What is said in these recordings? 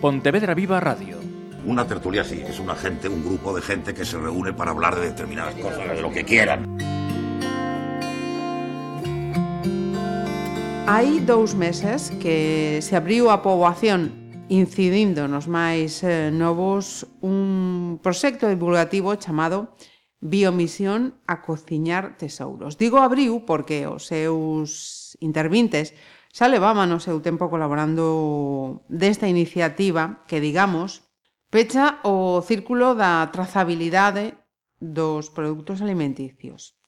Pontevedra Viva Radio. Una tertulia sí, es una gente, un grupo de gente que se reúne para hablar de determinadas cosas, de lo que quieran. Hai dous meses que se abriu a poboación incidindo nos máis eh, novos un proxecto divulgativo chamado Biomisión a cociñar tesouros. Digo abriu porque os seus intervintes Xa levaban o seu tempo colaborando desta iniciativa que, digamos, pecha o círculo da trazabilidade dos produtos alimenticios.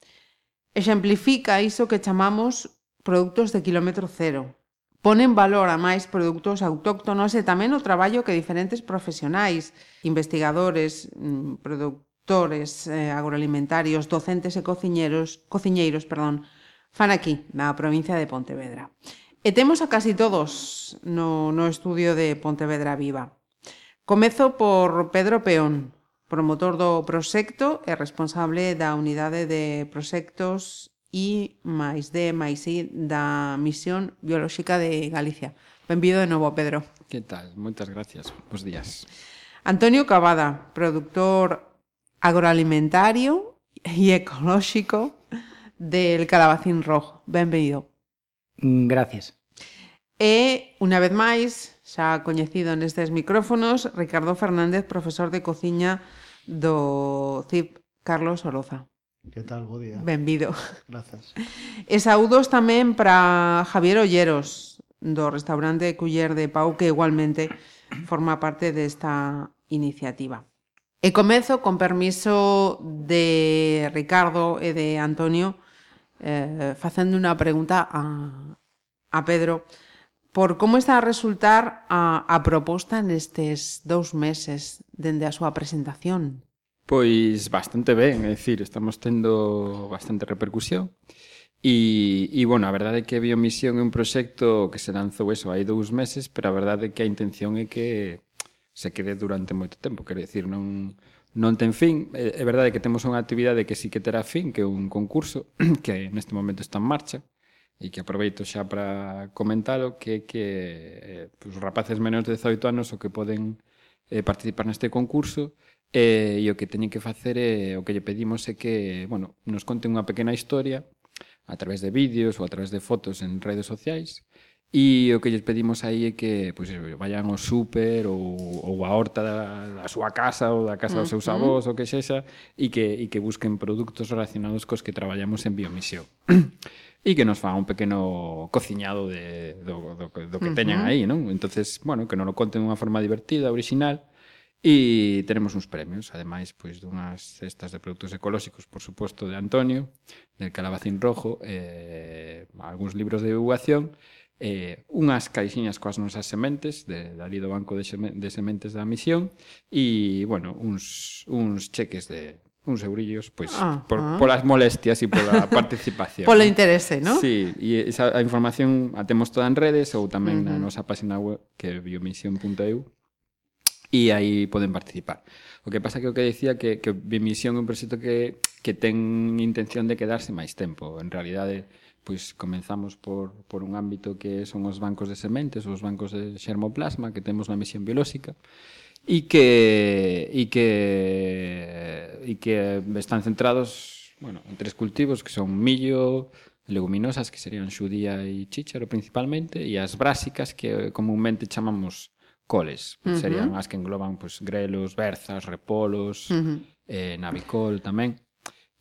Exemplifica iso que chamamos produtos de quilómetro cero. Ponen valor a máis produtos autóctonos e tamén o traballo que diferentes profesionais, investigadores, mm, produtores eh, agroalimentarios, docentes e cociñeros, cociñeiros, perdón, fan aquí, na provincia de Pontevedra. E temos a casi todos no, no estudio de Pontevedra Viva. Comezo por Pedro Peón, promotor do proxecto e responsable da unidade de proxectos I máis D máis I da Misión Biolóxica de Galicia. Benvido de novo, Pedro. Que tal? Moitas gracias. Bos días. Antonio Cavada, productor agroalimentario e ecolóxico del Calabacín Rojo. Benvido. Mm, gracias. E, unha vez máis, xa coñecido nestes micrófonos, Ricardo Fernández, profesor de cociña do CIP Carlos Oroza. Que tal, bo día. Benvido. Grazas. E saúdos tamén para Javier Olleros, do restaurante Culler de Pau, que igualmente forma parte desta iniciativa. E comezo con permiso de Ricardo e de Antonio, eh, facendo unha pregunta a, a Pedro por como está a resultar a, a proposta nestes dous meses dende a súa presentación. Pois bastante ben, é dicir, estamos tendo bastante repercusión. E, e bueno, a verdade é que Biomisión é un proxecto que se lanzou eso hai dous meses, pero a verdade é que a intención é que se quede durante moito tempo, quero dicir, non non ten fin. É verdade que temos unha actividade que sí que terá fin, que é un concurso que neste momento está en marcha e que aproveito xa para comentalo que que eh, pues, rapaces menores de 18 anos o que poden eh, participar neste concurso eh, e o que teñen que facer é eh, o que lle pedimos é que, bueno, nos conten unha pequena historia a través de vídeos ou a través de fotos en redes sociais E o que lles pedimos aí é que pois, vayan ao súper ou, ou a horta da, da súa casa ou da casa dos seus avós, mm. o que sexa, e que, e que busquen produtos relacionados cos que traballamos en Biomisión. e que nos fa un pequeno cociñado de, do, do, do que uh -huh. teñan aí, non? Entonces, bueno, que nos lo conten de unha forma divertida, original, E tenemos uns premios, ademais, pois dunhas cestas de produtos ecolóxicos, por suposto, de Antonio, del Calabacín Rojo, eh, algúns libros de divulgación, eh, unhas caixiñas coas nosas sementes de, de ali do Banco de, Xeme, de Sementes da Misión e, bueno, uns, uns cheques de uns eurillos, pois, ah, por, ah. polas molestias e pola participación. Polo interese, non? Sí, e esa, a información a temos toda en redes ou tamén uh -huh. na nosa página web que é biomisión.eu e aí poden participar. O que pasa que o que decía que, que Biomisión é un proxecto que, que ten intención de quedarse máis tempo. En realidade, pois comenzamos por, por un ámbito que son os bancos de sementes, os bancos de xermoplasma que temos na misión biolóxica, e que e que e que están centrados, bueno, en tres cultivos que son millo, leguminosas que serían xudía e chícharo principalmente e as brásicas que comúnmente chamamos coles, uh -huh. serían as que engloban pues grelos, berzas, repolos, uh -huh. eh navicol tamén.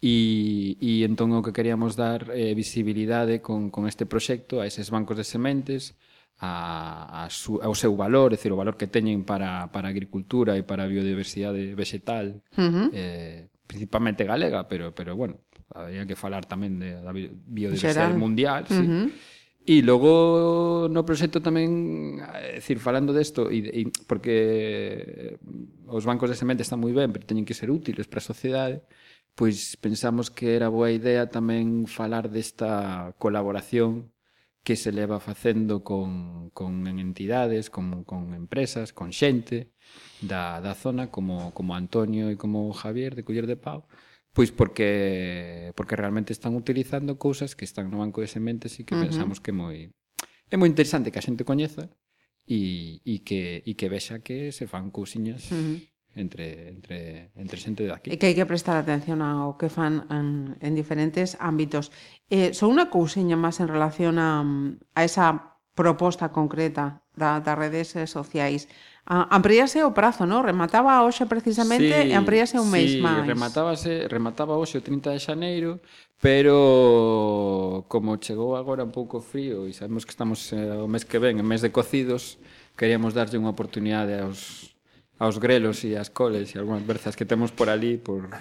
E, e entón o que queríamos dar eh, visibilidade con, con este proxecto a eses bancos de sementes, a, a su, ao seu valor, é dicir, o valor que teñen para, para a agricultura e para a biodiversidade vegetal, uh -huh. eh, principalmente galega, pero, pero bueno, habría que falar tamén de, da biodiversidade Xeral. mundial, uh -huh. sí. E logo no proxecto tamén, eh, é dicir, falando desto, e, e, porque os bancos de semente están moi ben, pero teñen que ser útiles para a sociedade, pois pensamos que era boa idea tamén falar desta colaboración que se leva facendo con, con entidades, con, con empresas, con xente da, da zona como, como Antonio e como Javier de Culler de Pau, pois porque porque realmente están utilizando cousas que están no banco de sementes e que uh -huh. pensamos que é moi é moi interesante que a xente coñeza e, e que e que vexa que se fan cousiñas uh -huh entre, entre, entre xente de aquí. E que hai que prestar atención ao que fan en, en diferentes ámbitos. Eh, só unha cousiña máis en relación a, a esa proposta concreta da, das redes sociais. A, amplíase o prazo, non? Remataba hoxe precisamente sí, e amplíase un sí, mes máis. rematábase, remataba hoxe o 30 de xaneiro, pero como chegou agora un pouco frío e sabemos que estamos eh, o mes que ven, en mes de cocidos, queríamos darlle unha oportunidade aos aos grelos e ás coles e algunhas berzas que temos por ali, por,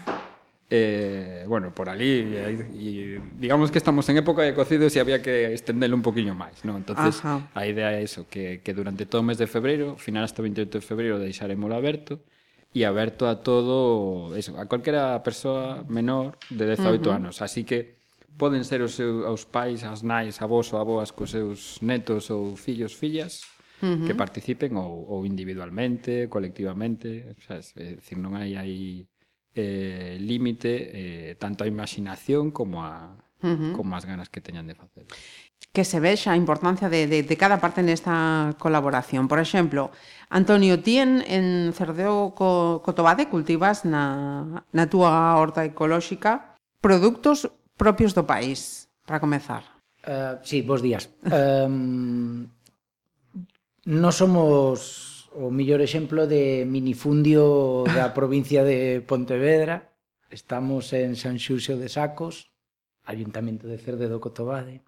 eh, bueno, por ali e, eh, e digamos que estamos en época de cocidos e había que estendelo un poquinho máis, non? Entonces, Ajá. a idea é eso, que, que durante todo o mes de febreiro, final hasta 28 de febreiro deixaremos aberto e aberto a todo, eso, a calquera persoa menor de 18 uh -huh. anos, así que poden ser os seus os pais, as nais, avós ou avoas cos seus netos ou fillos, fillas uh -huh. que participen ou, ou individualmente, colectivamente, sabes? É dicir, non hai aí eh, límite eh, tanto a imaginación como a uh -huh. como as ganas que teñan de facer. Que se vexa a importancia de, de, de cada parte nesta colaboración. Por exemplo, Antonio, ti en, en Cerdeo co, Cotobade cultivas na, na túa horta ecolóxica produtos propios do país, para comezar. Uh, sí, bons días. um, non somos o millor exemplo de minifundio da provincia de Pontevedra. Estamos en San Xurxo de Sacos, Ayuntamento de Cerde do Cotobade.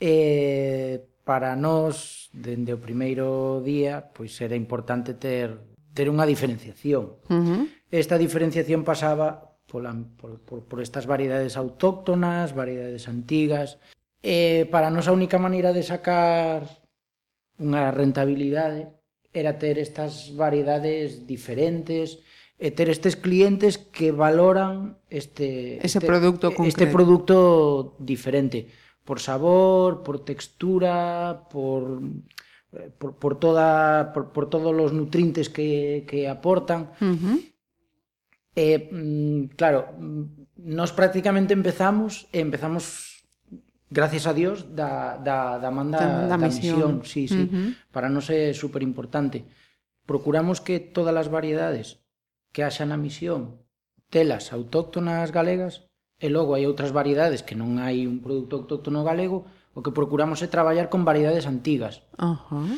E para nós, dende o primeiro día, pois era importante ter ter unha diferenciación. Uh -huh. Esta diferenciación pasaba pola, por, por, por estas variedades autóctonas, variedades antigas. E para nós a única maneira de sacar unha rentabilidade era ter estas variedades diferentes e ter estes clientes que valoran este ese este, produto concreto. este producto diferente por sabor, por textura, por por, por toda por, por todos os nutrientes que, que aportan. Uh -huh. E, mm, claro, nos prácticamente empezamos empezamos gracias a Dios, da, da, da manda da, da, da misión. misión. Sí, sí. Uh -huh. Para nós é super importante. Procuramos que todas as variedades que haxa na misión telas autóctonas galegas e logo hai outras variedades que non hai un produto autóctono galego, o que procuramos é traballar con variedades antigas. Uh -huh.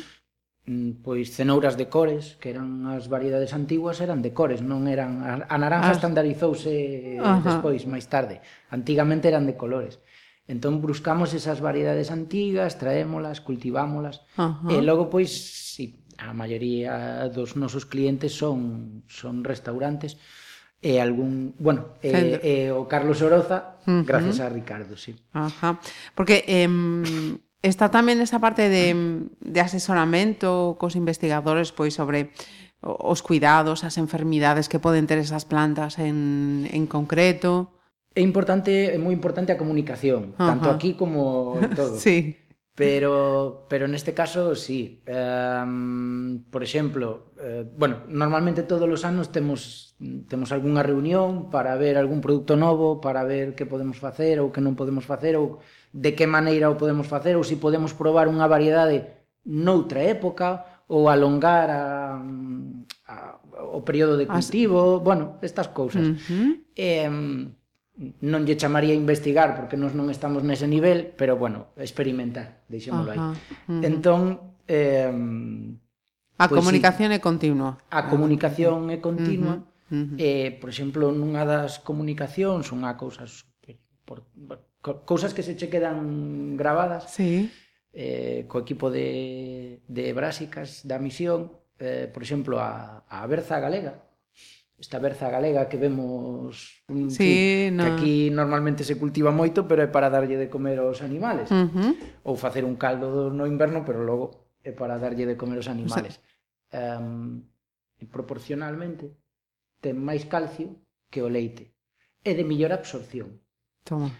Mm, pois cenouras de cores, que eran as variedades antiguas, eran de cores, non eran... A, naranja as... estandarizouse uh -huh. despois, máis tarde. Antigamente eran de colores. Entón buscamos esas variedades antigas, traémolas, cultivámolas uh -huh. e logo pois si a maioría dos nosos clientes son son restaurantes e algún, bueno, e, e o Carlos Oroza uh -huh. gracias a Ricardo, si. Sí. Ajá. Porque eh está tamén esa parte de, de asesoramento cos investigadores pois sobre os cuidados, as enfermidades que poden ter esas plantas en, en concreto é importante, é moi importante a comunicación, uh -huh. tanto aquí como en todo. sí. Pero, pero neste caso, sí. Um, por exemplo, eh, bueno, normalmente todos os anos temos, temos algunha reunión para ver algún produto novo, para ver que podemos facer ou que non podemos facer, ou de que maneira o podemos facer, ou se si podemos probar unha variedade noutra época, ou alongar a, a, o período de cultivo, As... bueno, estas cousas. Uh -huh. eh, non lle chamaría investigar porque nós non estamos nese nivel, pero bueno, experimentar, deixémolo aí. Uh -huh. Entón, eh, a pois pues, comunicación sí, é continua. A comunicación é continua. Uh -huh. Uh -huh. Eh, por exemplo, nunha das comunicacións, unha cousas por, por, cousas que se che quedan gravadas. Sí. Eh, co equipo de de Brásicas da misión, eh, por exemplo, a a Berza Galega esta berza galega que vemos un, sí, que, no. que aquí normalmente se cultiva moito, pero é para darlle de comer aos animales. Uh -huh. Ou facer un caldo no inverno, pero logo é para darlle de comer aos animales. O sea, um, e proporcionalmente ten máis calcio que o leite. É de mellor absorción. Toma.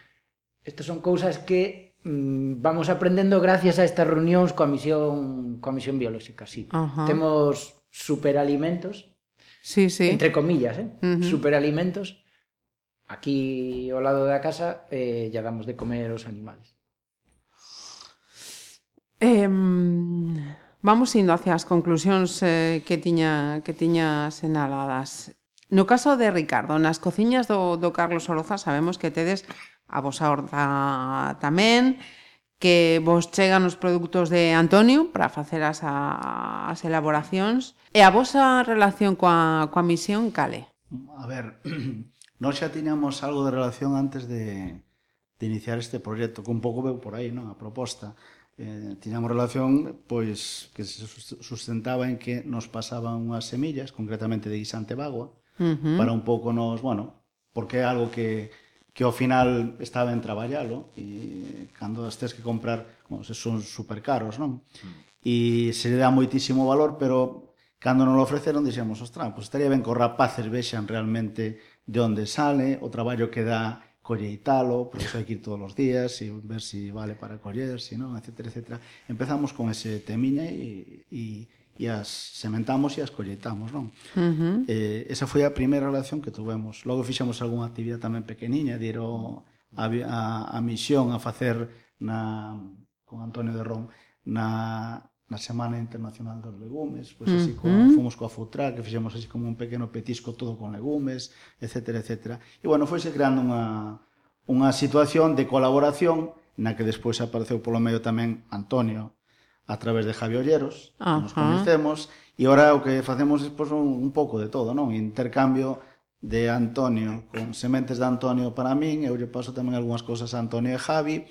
Estas son cousas que mm, vamos aprendendo gracias a estas reunións coa misión coa misión biolóxica, sí. Uh -huh. Temos superalimentos sí, sí. entre comillas, ¿eh? Uh -huh. superalimentos, aquí ao lado da casa eh, ya damos de comer os animales. Eh, vamos indo hacia as conclusións eh, que tiña que tiña senaladas. No caso de Ricardo, nas cociñas do, do Carlos Oroza sabemos que tedes a vosa horta tamén, que vos chegan os produtos de Antonio para facer as, as elaboracións. E a vosa relación coa, coa misión, cale? A ver, nós xa tiñamos algo de relación antes de, de iniciar este proxecto, que un pouco veu por aí, non? A proposta. Eh, tiñamos relación pois que se sustentaba en que nos pasaban unhas semillas, concretamente de guisante bagua, uh -huh. para un pouco nos, bueno, porque é algo que que ao final está ben traballalo e cando as tes que comprar, bueno, se son super caros, non? Hmm. E se le dá moitísimo valor, pero cando non lo ofreceron dixemos, ostra, pues pois estaría ben que os rapaces vexan realmente de onde sale, o traballo que dá colleitalo, por iso hai que ir todos os días e ver se si vale para coller, se si non, etc, etc. Empezamos con ese temiña e, e e as sementamos e as colleitamos, non? Uh -huh. eh, esa foi a primeira relación que tuvemos. Logo fixemos algunha actividade tamén pequeniña, de ir ao, a, a, a misión a facer na, con Antonio de Rom na, na Semana Internacional dos Legumes, pois así uh -huh. con, fomos coa Futra, que fixemos así como un pequeno petisco todo con legumes, etc. etc. E bueno, foise creando unha, unha situación de colaboración na que despois apareceu polo medio tamén Antonio, a través de Javi Olleros, que nos conhecemos, e ora o que facemos é pois, un, un pouco de todo, non? Intercambio de Antonio con sementes de Antonio para min, eu lle paso tamén algunhas cousas a Antonio e Javi,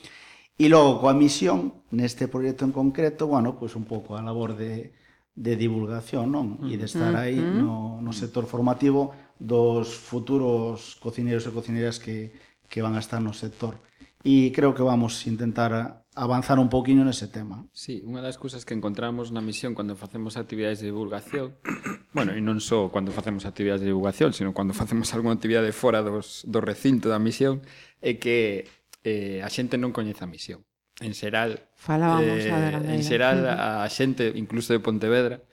e logo coa misión neste proxecto en concreto, bueno, pois un pouco a labor de, de divulgación, non? E de estar aí no, no sector formativo dos futuros cocineros e cocineras que, que van a estar no sector. E creo que vamos intentar avanzar un poquinho nese tema. Sí, unha das cousas que encontramos na misión cando facemos actividades de divulgación, bueno, e non só cando facemos actividades de divulgación, sino cando facemos algunha actividade fora dos, do recinto da misión, é que eh, a xente non coñece a misión. En xeral, Falábamos eh, a en xeral a xente, incluso de Pontevedra,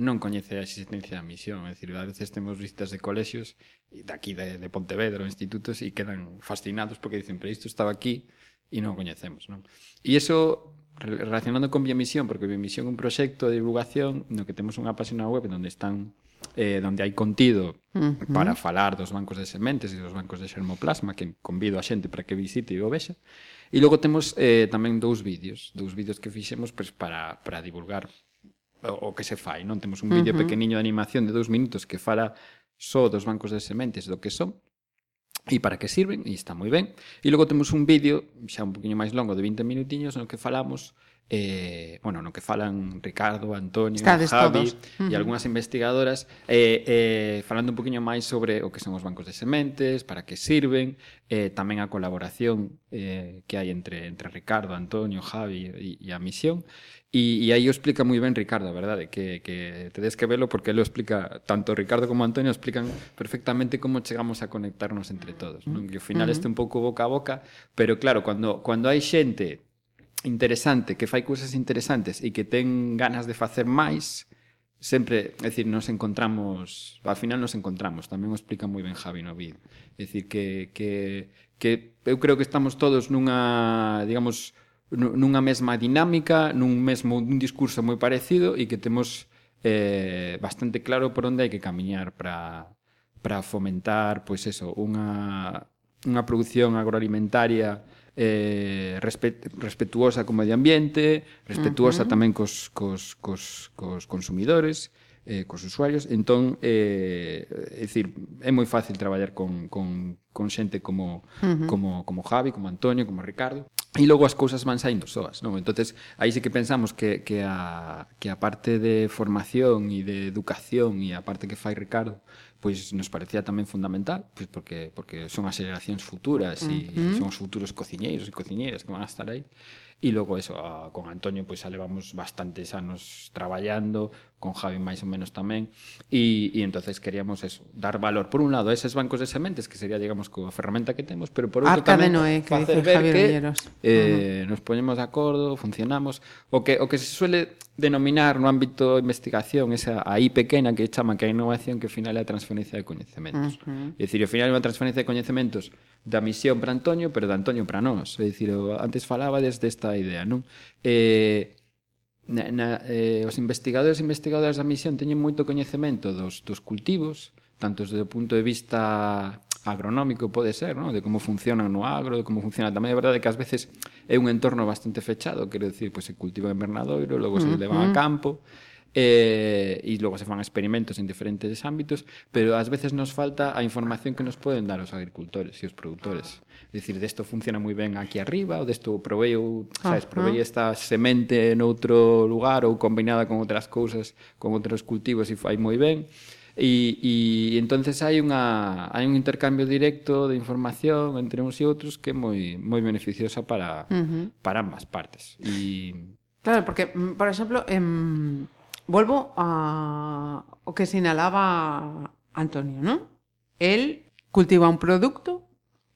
non coñece a existencia da misión, é dicir, a veces temos visitas de colexios daqui de, de Pontevedra, institutos e quedan fascinados porque dicen, pero isto estaba aquí e non o coñecemos, non? E iso relacionando con Biomisión, porque Biomisión é un proxecto de divulgación no que temos unha página web onde están eh, donde hai contido uh -huh. para falar dos bancos de sementes e dos bancos de xermoplasma que convido a xente para que visite e o vexa e logo temos eh, tamén dous vídeos dous vídeos que fixemos pues, para, para divulgar o, o que se fai non temos un vídeo uh -huh. pequeniño de animación de dous minutos que fala só dos bancos de sementes do que son e para que sirven, e está moi ben. E logo temos un vídeo, xa un poquinho máis longo, de 20 minutiños, no que falamos eh, bueno, no que falan Ricardo, Antonio, Estades Javi todos. Uh -huh. e algunhas investigadoras eh, eh, falando un poquinho máis sobre o que son os bancos de sementes, para que sirven, eh, tamén a colaboración eh, que hai entre, entre Ricardo, Antonio, Javi e, e a misión. E, e aí o explica moi ben Ricardo, a verdade, que, que tedes que velo porque ele explica, tanto Ricardo como Antonio explican perfectamente como chegamos a conectarnos entre todos. Non? Que ao final uh -huh. este un pouco boca a boca, pero claro, cando, cando hai xente interesante, que fai cousas interesantes e que ten ganas de facer máis, sempre, é dicir, nos encontramos, ao final nos encontramos, tamén o explica moi ben Javi no vídeo. É dicir que que que eu creo que estamos todos nunha, digamos, nunha mesma dinámica, nun mesmo un discurso moi parecido e que temos eh, bastante claro por onde hai que camiñar para para fomentar, pois eso, unha unha produción agroalimentaria eh, respet, respetuosa co medio ambiente, respetuosa uh -huh. tamén cos, cos, cos, cos consumidores, eh, cos usuarios. Entón, eh, é dicir, é moi fácil traballar con, con, con xente como, uh -huh. como, como Javi, como Antonio, como Ricardo, e logo as cousas van saindo soas, non? Entonces, aí sí que pensamos que, que, a, que a parte de formación e de educación e a parte que fai Ricardo, pois nos parecía tamén fundamental, pois porque porque son as xeracións futuras e uh -huh. son os futuros cociñeiros e cociñeiras que van a estar aí E logo eso, a, con Antonio pois xa levamos bastantes anos traballando, con Javi máis ou menos tamén, e, e entonces queríamos eso, dar valor, por un lado, a eses bancos de sementes, que sería, digamos, coa ferramenta que temos, pero por outro Arca tamén, Noé, que facer ver Javier que eh, uh -huh. nos ponemos de acordo, funcionamos, o que, o que se suele denominar no ámbito de investigación, esa aí pequena que chama que a innovación, que ao final é a transferencia de coñecementos. Uh -huh. É dicir, ao final é unha transferencia de coñecementos da misión para Antonio, pero de Antonio para nós. É dicir, antes falaba desde esta idea, non? Eh, na, na, eh, os investigadores e investigadoras da misión teñen moito coñecemento dos, dos cultivos, tanto desde o punto de vista agronómico pode ser, non? de como funcionan no agro, de como funciona tamén, é verdade que ás veces é un entorno bastante fechado, quero dicir, pois se cultiva en vernadoiro, logo se uh leva a campo, eh, e logo se fan experimentos en diferentes ámbitos, pero ás veces nos falta a información que nos poden dar os agricultores e os produtores. É dicir, desto funciona moi ben aquí arriba, ou desto proveu, sabes, provei esta semente noutro lugar ou combinada con outras cousas, con outros cultivos e fai moi ben. E, e entonces hai unha hai un intercambio directo de información entre uns e outros que é moi moi beneficiosa para uh -huh. para ambas partes. E Claro, porque mm, por exemplo, em Volvo a o que sinalaba Antonio, non? El cultiva un produto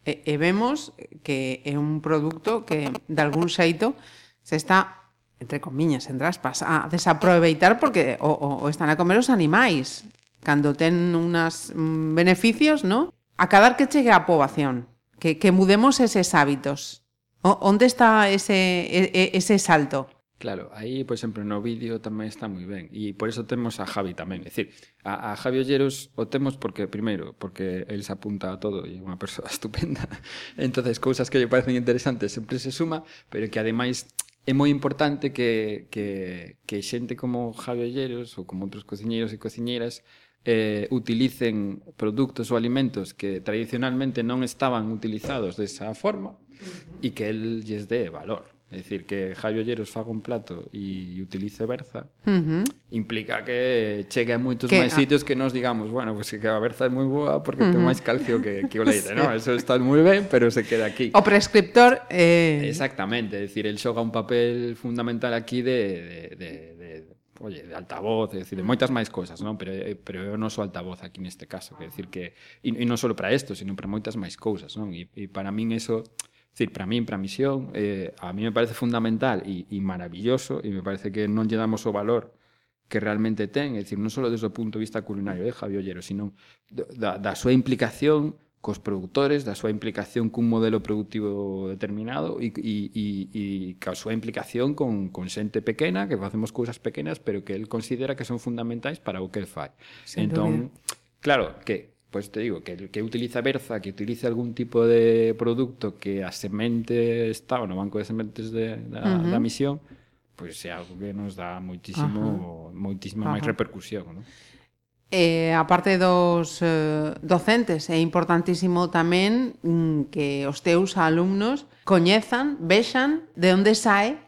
e, eh, e eh, vemos que é un produto que de algún xeito se está entre comiñas, en traspas, a desaproveitar porque o, o, o están a comer os animais cando ten unas mm, beneficios, non? cadar que chegue a poboación, que, que mudemos eses hábitos. O, onde está ese, ese salto? Claro, aí, por exemplo, no vídeo tamén está moi ben. E por eso temos a Javi tamén. É dicir, a, a Javi Olleros o temos porque, primeiro, porque el se apunta a todo e é unha persoa estupenda. entonces cousas que lle parecen interesantes sempre se suma, pero que ademais é moi importante que, que, que xente como Javi Olleros ou como outros cociñeiros e cociñeiras eh, utilicen produtos ou alimentos que tradicionalmente non estaban utilizados desa forma e que el lles dé valor. É dicir, que Javi Olleros faga un plato e utilice Berza uh -huh. implica que chegue a moitos máis sitios que nos digamos, bueno, pues que a Berza é moi boa porque uh -huh. ten máis calcio que, que o leite, sí. ¿no? Eso está moi ben, pero se queda aquí. O prescriptor... Eh... Exactamente, é dicir, el xoga un papel fundamental aquí de, de, de, de oye, de altavoz, é dicir, de moitas máis cousas, non? Pero, eh, pero eu non sou altavoz aquí neste caso, que decir que, e, e non só para isto, sino para moitas máis cousas, non? E, e para min. Eso decir, para min, para a misión, eh, a mí me parece fundamental e, e maravilloso e me parece que non lle damos o valor que realmente ten, é dicir, non só desde o punto de vista culinario de eh, Javi Ollero, sino da, da súa implicación cos produtores, da súa implicación cun modelo productivo determinado e, e, e, e ca súa implicación con, con xente pequena, que facemos cousas pequenas, pero que el considera que son fundamentais para o que el fai. Sin entón, dúbida. claro, que Pois te digo, que, que utiliza Berza, que utilice algún tipo de produto que a semente está no banco de sementes de, da, uh -huh. da misión, pois é algo que nos dá muitísimo, uh -huh. muitísima uh -huh. máis repercusión, non? Eh, a parte dos eh, docentes, é importantísimo tamén mm, que os teus alumnos coñezan, vexan de onde sae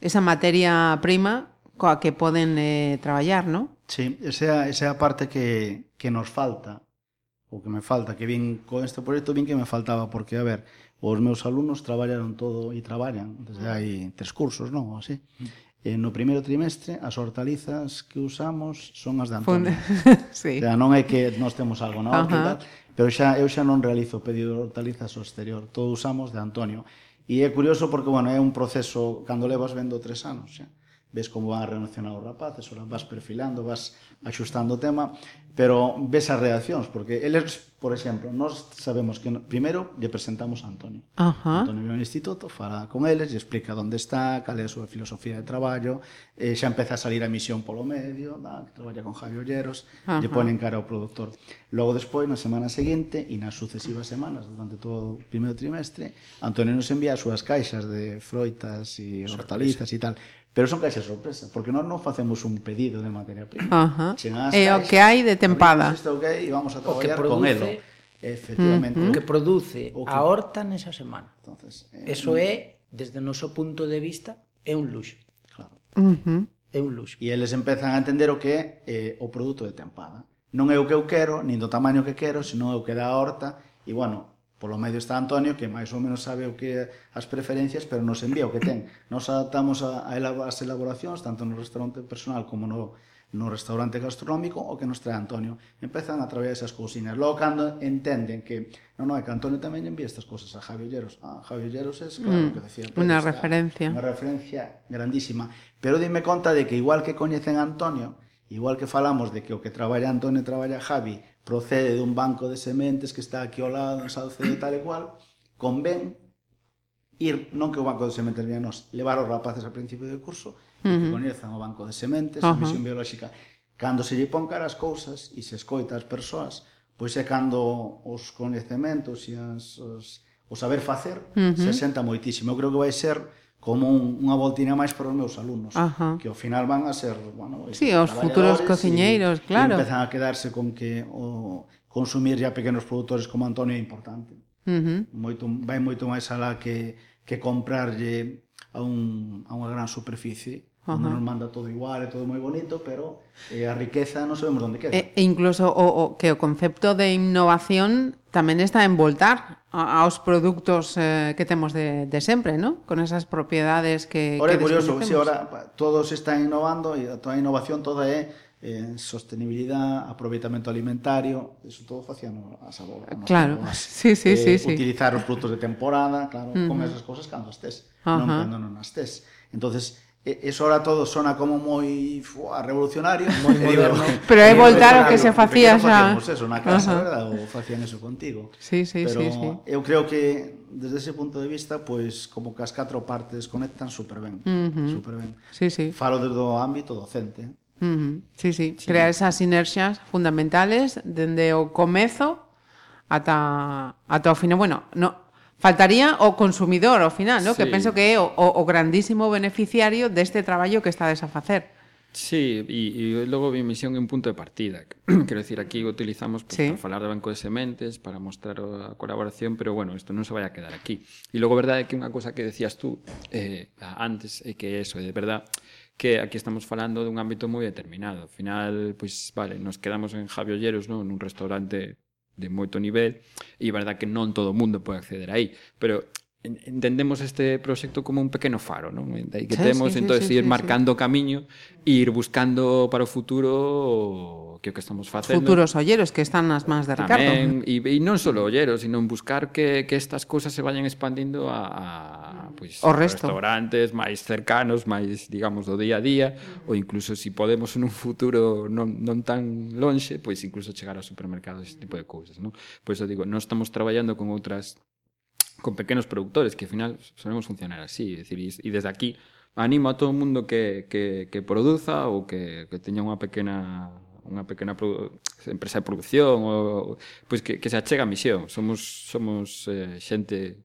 esa materia prima coa que poden eh, traballar, non? Sí, esa, esa é a parte que, que nos falta o que me falta, que vin con este proxecto vin que me faltaba, porque, a ver, os meus alumnos traballaron todo e traballan, desde hai tres cursos, non? Así. E no primeiro trimestre, as hortalizas que usamos son as de Antonio. sí. O sea, non é que nós temos algo na horta uh -huh. tal, pero xa, eu xa non realizo pedido de hortalizas ao exterior, todo usamos de Antonio. E é curioso porque, bueno, é un proceso, cando levas vendo tres anos, xa ves como van reaccionar os rapaces, ora vas perfilando, vas axustando o tema, pero ves as reaccións, porque eles, por exemplo, nós sabemos que primeiro lle presentamos a Antonio. Ajá. Antonio vive no instituto, fala con eles, lle explica onde está, cal é a súa filosofía de traballo, eh, xa empeza a salir a misión polo medio, da, que traballa con Javi Olleros, Ajá. lle ponen cara ao produtor. Logo despois, na semana seguinte e nas sucesivas semanas, durante todo o primeiro trimestre, Antonio nos envía as súas caixas de froitas e hortalizas e tal, Pero son caixas sorpresa, porque nós non facemos un pedido de materia prima. Uh -huh. É o que hai de tempada. Isto que hai e vamos a traballar produce, con elo. Efectivamente. Uh -huh. O que produce o que... a horta nesa semana. Entonces, eh, Eso é, desde o noso punto de vista, é un luxo. Claro. Uh -huh. É un luxo. E eles empezan a entender o que é eh, o produto de tempada. Non é o que eu quero, nin do tamaño que quero, senón é o que dá a horta. E, bueno, Polo medio está Antonio, que máis ou menos sabe o que as preferencias, pero nos envía o que ten. Nos adaptamos a, a as elaboracións, tanto no restaurante personal como no, no restaurante gastronómico, o que nos trae Antonio. Empezan a traballar esas cousiñas. Logo, cando entenden que, non, non, é que Antonio tamén envía estas cousas a Javi Olleros. Ah, Javi Olleros é, claro, mm, que decía. Unha referencia. Unha referencia grandísima. Pero dime conta de que igual que coñecen a Antonio, Igual que falamos de que o que traballa Antonio traballa Javi procede dun banco de sementes que está aquí ao lado, en Saucedo e tal e cual, convén ir, non que o banco de sementes venha nos, levar os rapaces ao principio do curso uh -huh. que coñezan o banco de sementes, uh -huh. a misión biolóxica. Cando se lle pon cara as cousas e se escoita as persoas, pois é cando os coñecementos e as, os, o saber facer uh -huh. se senta moitísimo. Eu creo que vai ser como un, unha voltina máis para os meus alumnos, Ajá. que ao final van a ser, bueno, sí, os futuros cociñeiros, e, claro. E empezan a quedarse con que o consumir ya pequenos produtores como Antonio é importante. Uh -huh. Moito vai moito máis alá que que comprarlle a un a unha gran superficie Ajá. Uno nos manda todo igual, é todo moi bonito, pero eh, a riqueza non sabemos onde queda. E, e incluso o, o que o concepto de innovación tamén está en voltar a, aos produtos eh, que temos de, de sempre, ¿no? Con esas propiedades que Ora é curioso, si ahora todos están innovando e a toda a innovación toda é eh, sostenibilidade, aproveitamento alimentario, eso todo facían as abogas. Claro, as, sí, sí, eh, sí, sí. Utilizar os produtos de temporada, claro, uh -huh. comer esas cosas cando estés, uh -huh. non cando non as. Entonces, e, eso ahora todo sona como moi fua, revolucionario, moi moderno. Pero é eh, voltar o que se facía xa. Facíamos eso na casa, uh -huh. verdad? Ou facían eso contigo. Sí, sí, Pero sí, sí. eu creo que desde ese punto de vista, pois pues, como que as catro partes conectan super ben, uh -huh. super ben. Sí, sí. Falo desde o ámbito docente. Uh -huh. sí, sí, sí, crear esas sinerxias fundamentales dende o comezo ata ata o final, bueno, no, Faltaría o consumidor ao final, no? Sí. que penso que é o, o grandísimo beneficiario deste traballo que estades a facer. Sí, e, e logo a emisión é un punto de partida. Quero decir, aquí o utilizamos pues, sí. para falar do banco de sementes, para mostrar a colaboración, pero bueno, isto non se vai a quedar aquí. E logo, verdade, é que unha cosa que decías tú eh, antes, é que eso, é de verdade, que aquí estamos falando dun ámbito moi determinado. Ao final, pois, pues, vale, nos quedamos en Javi Olleros, non? nun restaurante de moito nivel, e é verdad que non todo o mundo pode acceder aí, pero entendemos este proxecto como un pequeno faro, non? Dai que sí, temos, sí, entonces sí, ir sí, marcando o sí. camiño e ir buscando para o futuro o que o que estamos facendo. Futuros olleros que están nas mans de Ricardo. Tamén, e, e non só olleros, sino buscar que, que estas cousas se vayan expandindo a, a pues, o resto. restaurantes máis cercanos, máis, digamos, do día a día, ou incluso se si podemos en un futuro non, non tan lonxe, pois pues, incluso chegar a supermercados, este tipo de cousas, non? Pois eu digo, non estamos traballando con outras con pequenos productores, que al final solemos funcionar así. Decir, y, y, desde aquí animo a todo o mundo que, que, que produza ou que, que teña unha pequena unha pequena produ empresa de producción ou, pois que, que se achega a misión. Somos somos eh, xente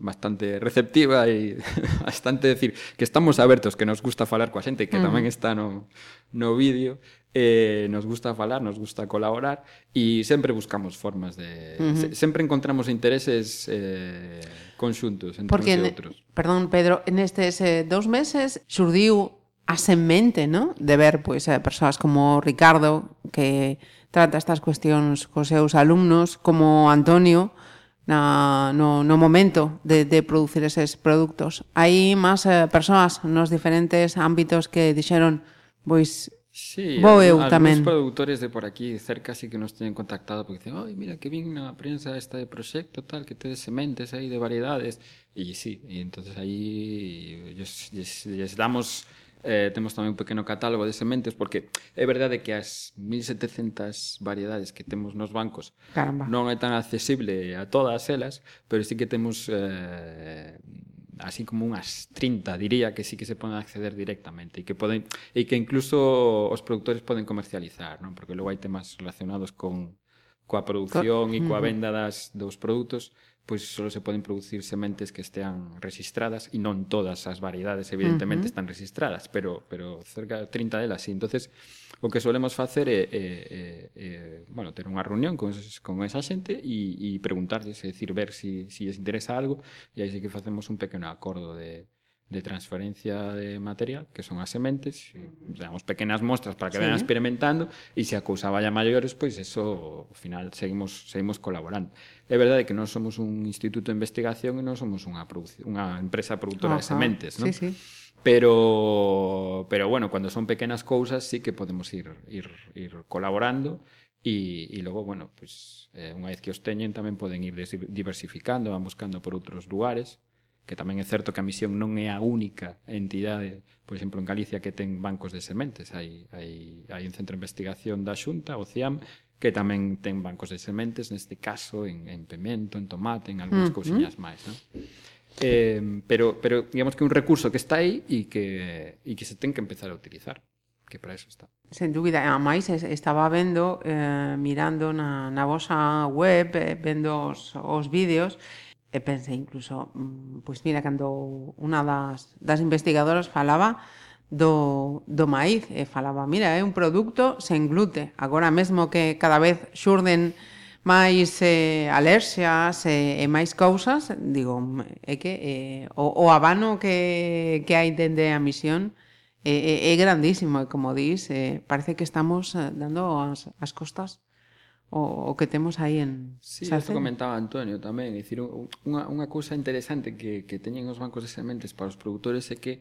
bastante receptiva e bastante decir que estamos abertos, que nos gusta falar coa xente, que mm. tamén está no, no vídeo, eh, nos gusta falar, nos gusta colaborar e sempre buscamos formas de... Uh se, sempre encontramos intereses eh, conxuntos entre Porque, en, outros. Perdón, Pedro, en estes eh, dous meses xurdiu a semente ¿no? De ver pois pues, a persoas como Ricardo que trata estas cuestións cos seus alumnos, como Antonio, na, no, no momento de, de producir eses produtos. Hai máis eh, persoas nos diferentes ámbitos que dixeron pois Sí, Vou eu tamén. produtores de por aquí cerca sí que nos teñen contactado porque dicen, "Ai, mira que vin na prensa esta de proxecto tal que tedes sementes aí de variedades." E sí, e entonces aí lles, lles, lles damos Eh, temos tamén un pequeno catálogo de sementes porque é verdade que as 1700 variedades que temos nos bancos Caramba. non é tan accesible a todas elas, pero sí que temos eh, así como unhas 30, diría, que sí que se poden acceder directamente e que poden e que incluso os produtores poden comercializar, non? Porque logo hai temas relacionados con coa produción e coa venda das, dos produtos pois só se poden producir sementes que estean registradas e non todas as variedades evidentemente están registradas, pero pero cerca de 30 delas sí. Entonces, o que solemos facer é, é, é, é bueno, ter unha reunión con, esos, con esa xente e, e preguntarles, é dicir, ver se si, si les interesa algo e aí sí que facemos un pequeno acordo de, de transferencia de material, que son as sementes, damos pequenas mostras para que sí. vayan experimentando, e se acusaba a maiores, pois eso, ao final, seguimos, seguimos colaborando. É verdade que non somos un instituto de investigación e non somos unha, unha empresa productora Ajá. de sementes, non? Sí, sí. Pero, pero bueno, cuando son pequenas cousas sí que podemos ir, ir, ir colaborando E, e logo, bueno, pues, eh, unha vez que os teñen tamén poden ir diversificando, van buscando por outros lugares que tamén é certo que a misión non é a única entidade, por exemplo, en Galicia que ten bancos de sementes, hai, hai, hai un centro de investigación da Xunta, o CIAM, que tamén ten bancos de sementes, neste caso en, en pemento, en tomate, en algunhas mm, cousiñas máis, non? Eh, pero, pero digamos que un recurso que está aí e que, e que se ten que empezar a utilizar que para eso está. Sen dúbida, a máis estaba vendo, eh, mirando na, na vosa web, eh, vendo os, os vídeos, e pensei incluso, mm, pois mira, cando unha das, das investigadoras falaba do, do maíz, e falaba, mira, é un produto sen glute, agora mesmo que cada vez xurden máis eh, alerxias e, e máis cousas, digo, mm, é que eh, o, o abano que, que hai dende a misión é, é, é grandísimo, e como dís, eh, parece que estamos eh, dando as, as costas o, o que temos aí en Sí, isto comentaba Antonio tamén, é dicir, unha, unha cousa interesante que, que teñen os bancos de sementes para os produtores é que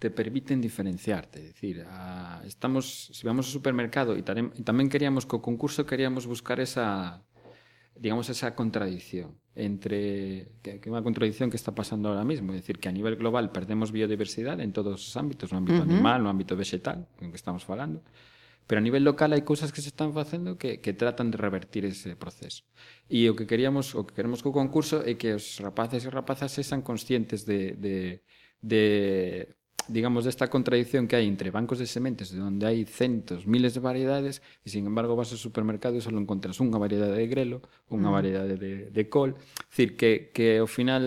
te permiten diferenciarte, é dicir, a, estamos, se vamos ao supermercado e, tarem, e tamén queríamos co concurso queríamos buscar esa digamos esa contradicción entre que, que unha contradicción que está pasando ahora mismo, é dicir, que a nivel global perdemos biodiversidade en todos os ámbitos, no ámbito uh -huh. animal, no ámbito vegetal, en que estamos falando, Pero a nivel local hai cousas que se están facendo que, que tratan de revertir ese proceso. E o que queríamos, o que queremos co concurso é que os rapaces e rapazas sexan conscientes de, de, de digamos, desta contradición que hai entre bancos de sementes onde hai centos, miles de variedades e, sin embargo, vas ao supermercado e só encontras unha variedade de grelo, unha mm. variedade de, de col. É dicir, que, que ao final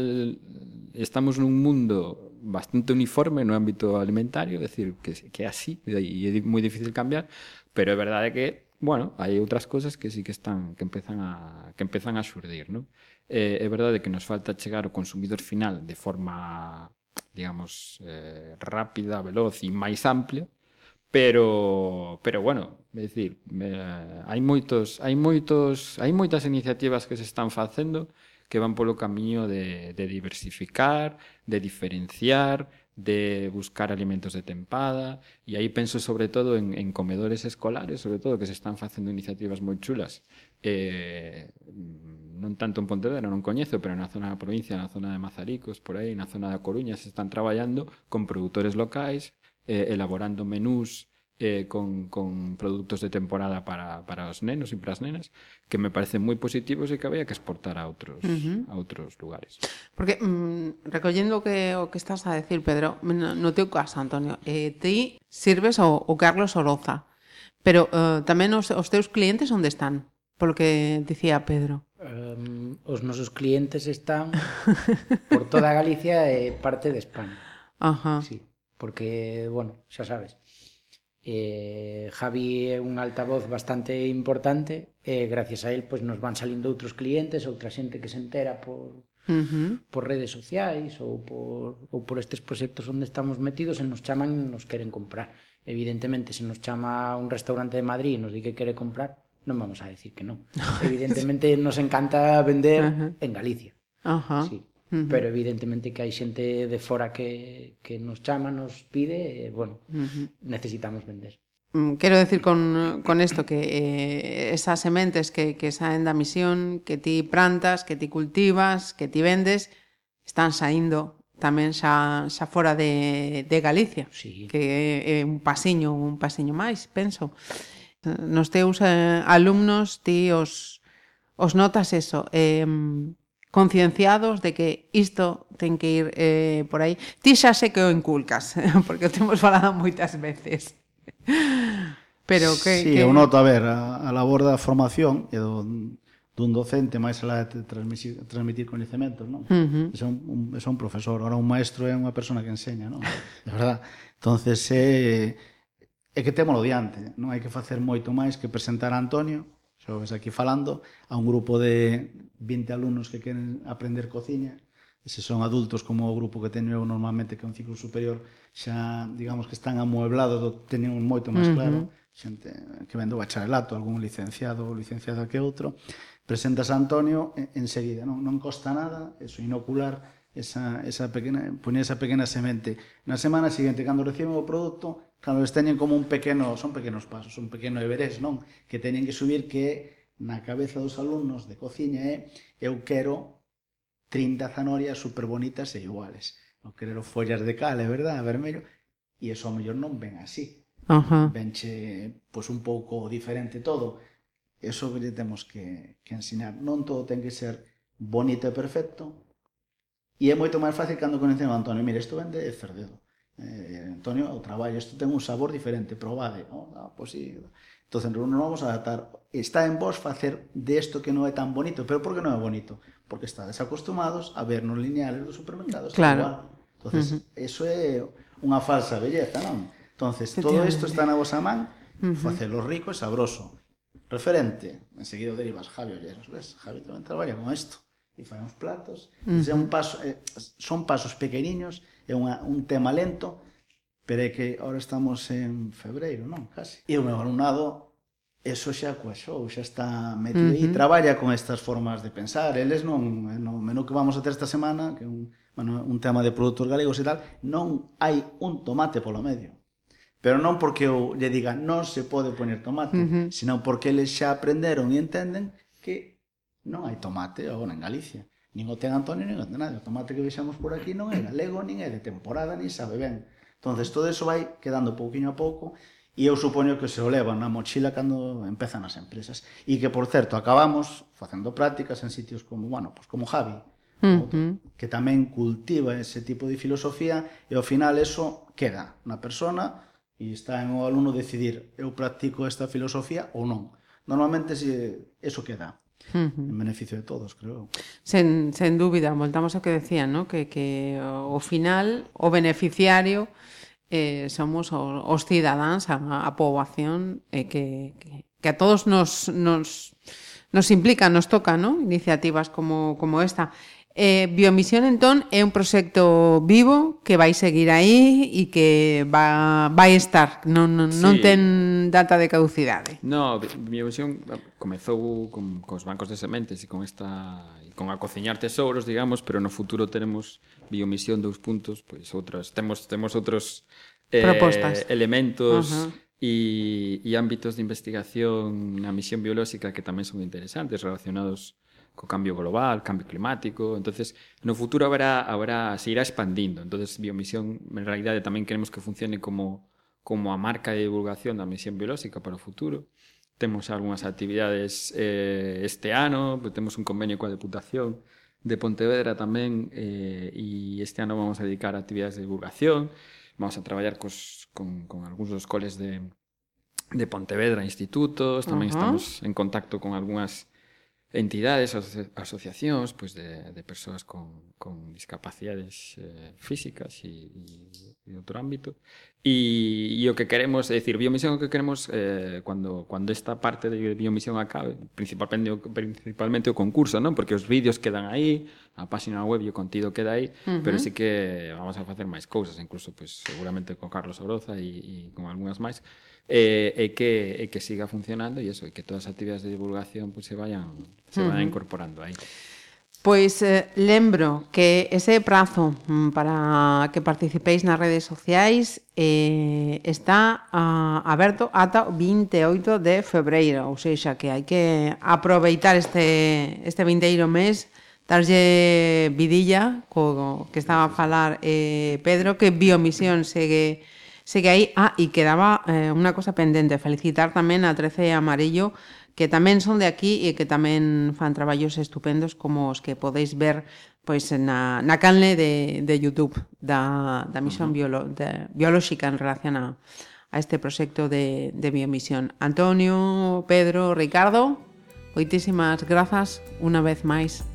estamos nun mundo bastante uniforme no ámbito alimentario, é dicir, que, que é así, e é moi difícil cambiar, pero é verdade que, bueno, hai outras cousas que sí que están, que empezan a, que empezan a xurdir, non? Eh, é verdade que nos falta chegar ao consumidor final de forma, digamos, eh, rápida, veloz e máis amplia, pero pero bueno, é dicir, eh, hai moitos, hai moitos, hai moitas iniciativas que se están facendo que van polo camiño de, de diversificar, de diferenciar, de buscar alimentos de tempada e aí penso sobre todo en, en comedores escolares, sobre todo que se están facendo iniciativas moi chulas. Eh, non tanto en Pontevedra, non coñezo, pero na zona da provincia, na zona de Mazaricos, por aí, na zona da Coruña se están traballando con produtores locais eh, elaborando menús eh, con, con produtos de temporada para, para os nenos e para as nenas que me parecen moi positivos e que había que exportar a outros, uh -huh. a outros lugares. Porque, mm, recollendo que, o que estás a decir, Pedro, mm, no, no teu caso, Antonio, eh, ti sirves o, o Carlos Oroza, pero eh, tamén os, os teus clientes onde están? Polo que dicía Pedro. Um, os nosos clientes están por toda Galicia e parte de España. Ajá. Sí, porque, bueno, xa sabes, eh, Javi é un altavoz bastante importante e gracias a él pues, nos van salindo outros clientes, outra xente que se entera por, uh -huh. por redes sociais ou por, ou por estes proxectos onde estamos metidos e nos chaman e nos queren comprar. Evidentemente, se nos chama un restaurante de Madrid e nos di que quere comprar, non vamos a decir que non. Evidentemente nos encanta vender uh -huh. en Galicia. Uh -huh. Sí. Uh -huh. Pero evidentemente que hai xente de fora que, que nos chama, nos pide, e, bueno, uh -huh. necesitamos vender. Mm, quero decir con, con esto que eh, esas sementes que, que saen da misión, que ti plantas, que ti cultivas, que ti vendes, están saindo tamén xa, xa fora de, de Galicia, sí. que é un pasiño, un pasiño máis, penso. Nos teus eh, alumnos, ti os, os notas eso, eh, concienciados de que isto ten que ir eh, por aí. Ti xa sé que o inculcas, porque o temos falado moitas veces. Pero que... Sí, que... eu noto, a ver, a, a labor da formación e do, dun docente máis alá de transmitir, transmitir coñecementos, non? Uh -huh. é, un, un, é un profesor, ora un maestro é unha persona que enseña, non? De verdad. Entonces, é, é que témolo diante, non hai que facer moito máis que presentar a Antonio, Xa ves aquí falando a un grupo de 20 alumnos que queren aprender cociña, e se son adultos como o grupo que teño eu normalmente que é un ciclo superior, xa digamos que están amueblados, teñen un moito máis claro, uh -huh. xente que vendo bacharelato, algún licenciado ou licenciado que outro, presentas a Antonio enseguida, non, non costa nada, é inocular, esa, esa pequena, poñer esa pequena semente. Na semana seguinte, cando reciben o produto, cando les teñen como un pequeno, son pequenos pasos, un pequeno Everest, non? Que teñen que subir que na cabeza dos alumnos de cociña é eu quero 30 zanorias super bonitas e iguales. Non quero follas de cal, é verdade, vermello, e eso ao mellor non ven así. Ajá. Venche pois un pouco diferente todo. Eso que lle temos que, que ensinar. Non todo ten que ser bonito e perfecto, E é moito máis fácil cando conhecen o Antonio. Mire, isto vende cerdedo. Eh, Antonio, o traballo, isto ten un sabor diferente, probade. Oh, no, pois sí. Entonces, non vamos a adaptar. Está en vos facer desto de que non é tan bonito. Pero por que non é bonito? Porque está desacostumados a ver nos lineales dos supermercados. Claro. Entonces, uh -huh. eso é unha falsa belleza, non? Entonces, todo isto está na vosa man, uh -huh. facelo rico e sabroso. Referente, enseguida derivas Javi Olleros, ves? Javi tamén traballa con isto e fai uns platos. Entón, uh -huh. un paso, eh, son pasos pequeniños, é unha, un tema lento, pero é que ahora estamos en febreiro, non? Casi. E o meu alumnado eso xa coaxou, xa está metido uh -huh. e traballa con estas formas de pensar. Eles non, eh, no menú que vamos a ter esta semana, que un, bueno, un tema de produtos galegos e tal, non hai un tomate polo medio. Pero non porque eu lle diga non se pode poner tomate, uh -huh. senón porque eles xa aprenderon e entenden que non hai tomate agora en Galicia. Nin o ten Antonio, nin o ten nadie. O tomate que vexamos por aquí non é galego, nin é de temporada, nin sabe ben. entonces todo eso vai quedando pouquiño a pouco e eu supoño que se o levan na mochila cando empezan as empresas. E que, por certo, acabamos facendo prácticas en sitios como, bueno, pues como Javi, uh -huh. que tamén cultiva ese tipo de filosofía e ao final eso queda na persona e está en o aluno decidir eu practico esta filosofía ou non. Normalmente se eso queda. Uh -huh. en beneficio de todos, creo. Sen, sen dúbida, voltamos ao que decían, ¿no? que, que o final, o beneficiario, eh, somos os, os cidadáns, a, a poboación, eh, que, que, que a todos nos, nos, nos implica, nos toca, ¿no? iniciativas como, como esta. Eh, Biomisión entón é un proxecto vivo que vai seguir aí e que va, vai estar, non, non, sí. non ten data de caducidade. No, Biomisión eh, comezou con, con os bancos de sementes e con esta con a cociñar tesouros, digamos, pero no futuro tenemos Biomisión dous puntos, pois outras temos temos outros eh, Propostas. elementos uh -huh e, e ámbitos de investigación na misión biolóxica que tamén son interesantes relacionados co cambio global, cambio climático, entonces no futuro habrá, habrá se irá expandindo. Entonces biomisión en realidade tamén queremos que funcione como como a marca de divulgación da misión biolóxica para o futuro. Temos algunhas actividades eh, este ano, temos un convenio coa Deputación de Pontevedra tamén eh, e este ano vamos a dedicar a actividades de divulgación, vamos a traballar cos, con, con algúns dos coles de, de Pontevedra, institutos, tamén uh -huh. estamos en contacto con algunhas entidades, aso asociacións pois de, de persoas con, con discapacidades eh, físicas e, e, e outro ámbito e, e o que queremos, é dicir, biomisión o que queremos eh, cando, cando esta parte de biomisión acabe, principalmente, principalmente o concurso, non? porque os vídeos quedan aí, a página web e o contido queda aí, uh -huh. pero sí que vamos a facer máis cousas, incluso pues, seguramente con Carlos Oroza e, e con algunhas máis, e, e que e que siga funcionando e eso, e que todas as actividades de divulgación pues, se vayan se uh -huh. vayan incorporando aí. Pois eh, lembro que ese prazo mm, para que participéis nas redes sociais eh, está ah, aberto ata o 28 de febreiro, ou seja, que hai que aproveitar este, este vinteiro mes darlle vidilla co que estaba a falar eh, Pedro, que Biomisión segue Segue aí. Ah, e quedaba eh, unha cosa pendente. Felicitar tamén a 13 Amarillo, que tamén son de aquí e que tamén fan traballos estupendos como os que podéis ver pois na, na canle de, de YouTube da, da misión uh -huh. biolo, de, biolóxica en relación a, a este proxecto de, de biomisión. Antonio, Pedro, Ricardo, moitísimas grazas unha vez máis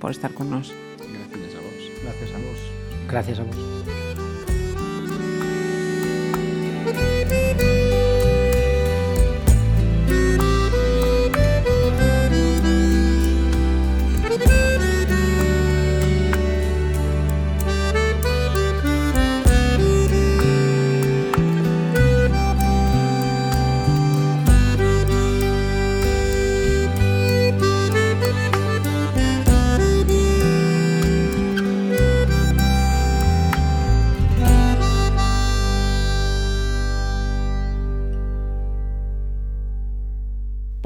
por estar con nós. Gracias a vos. Gracias a vos. Gracias a vos. Música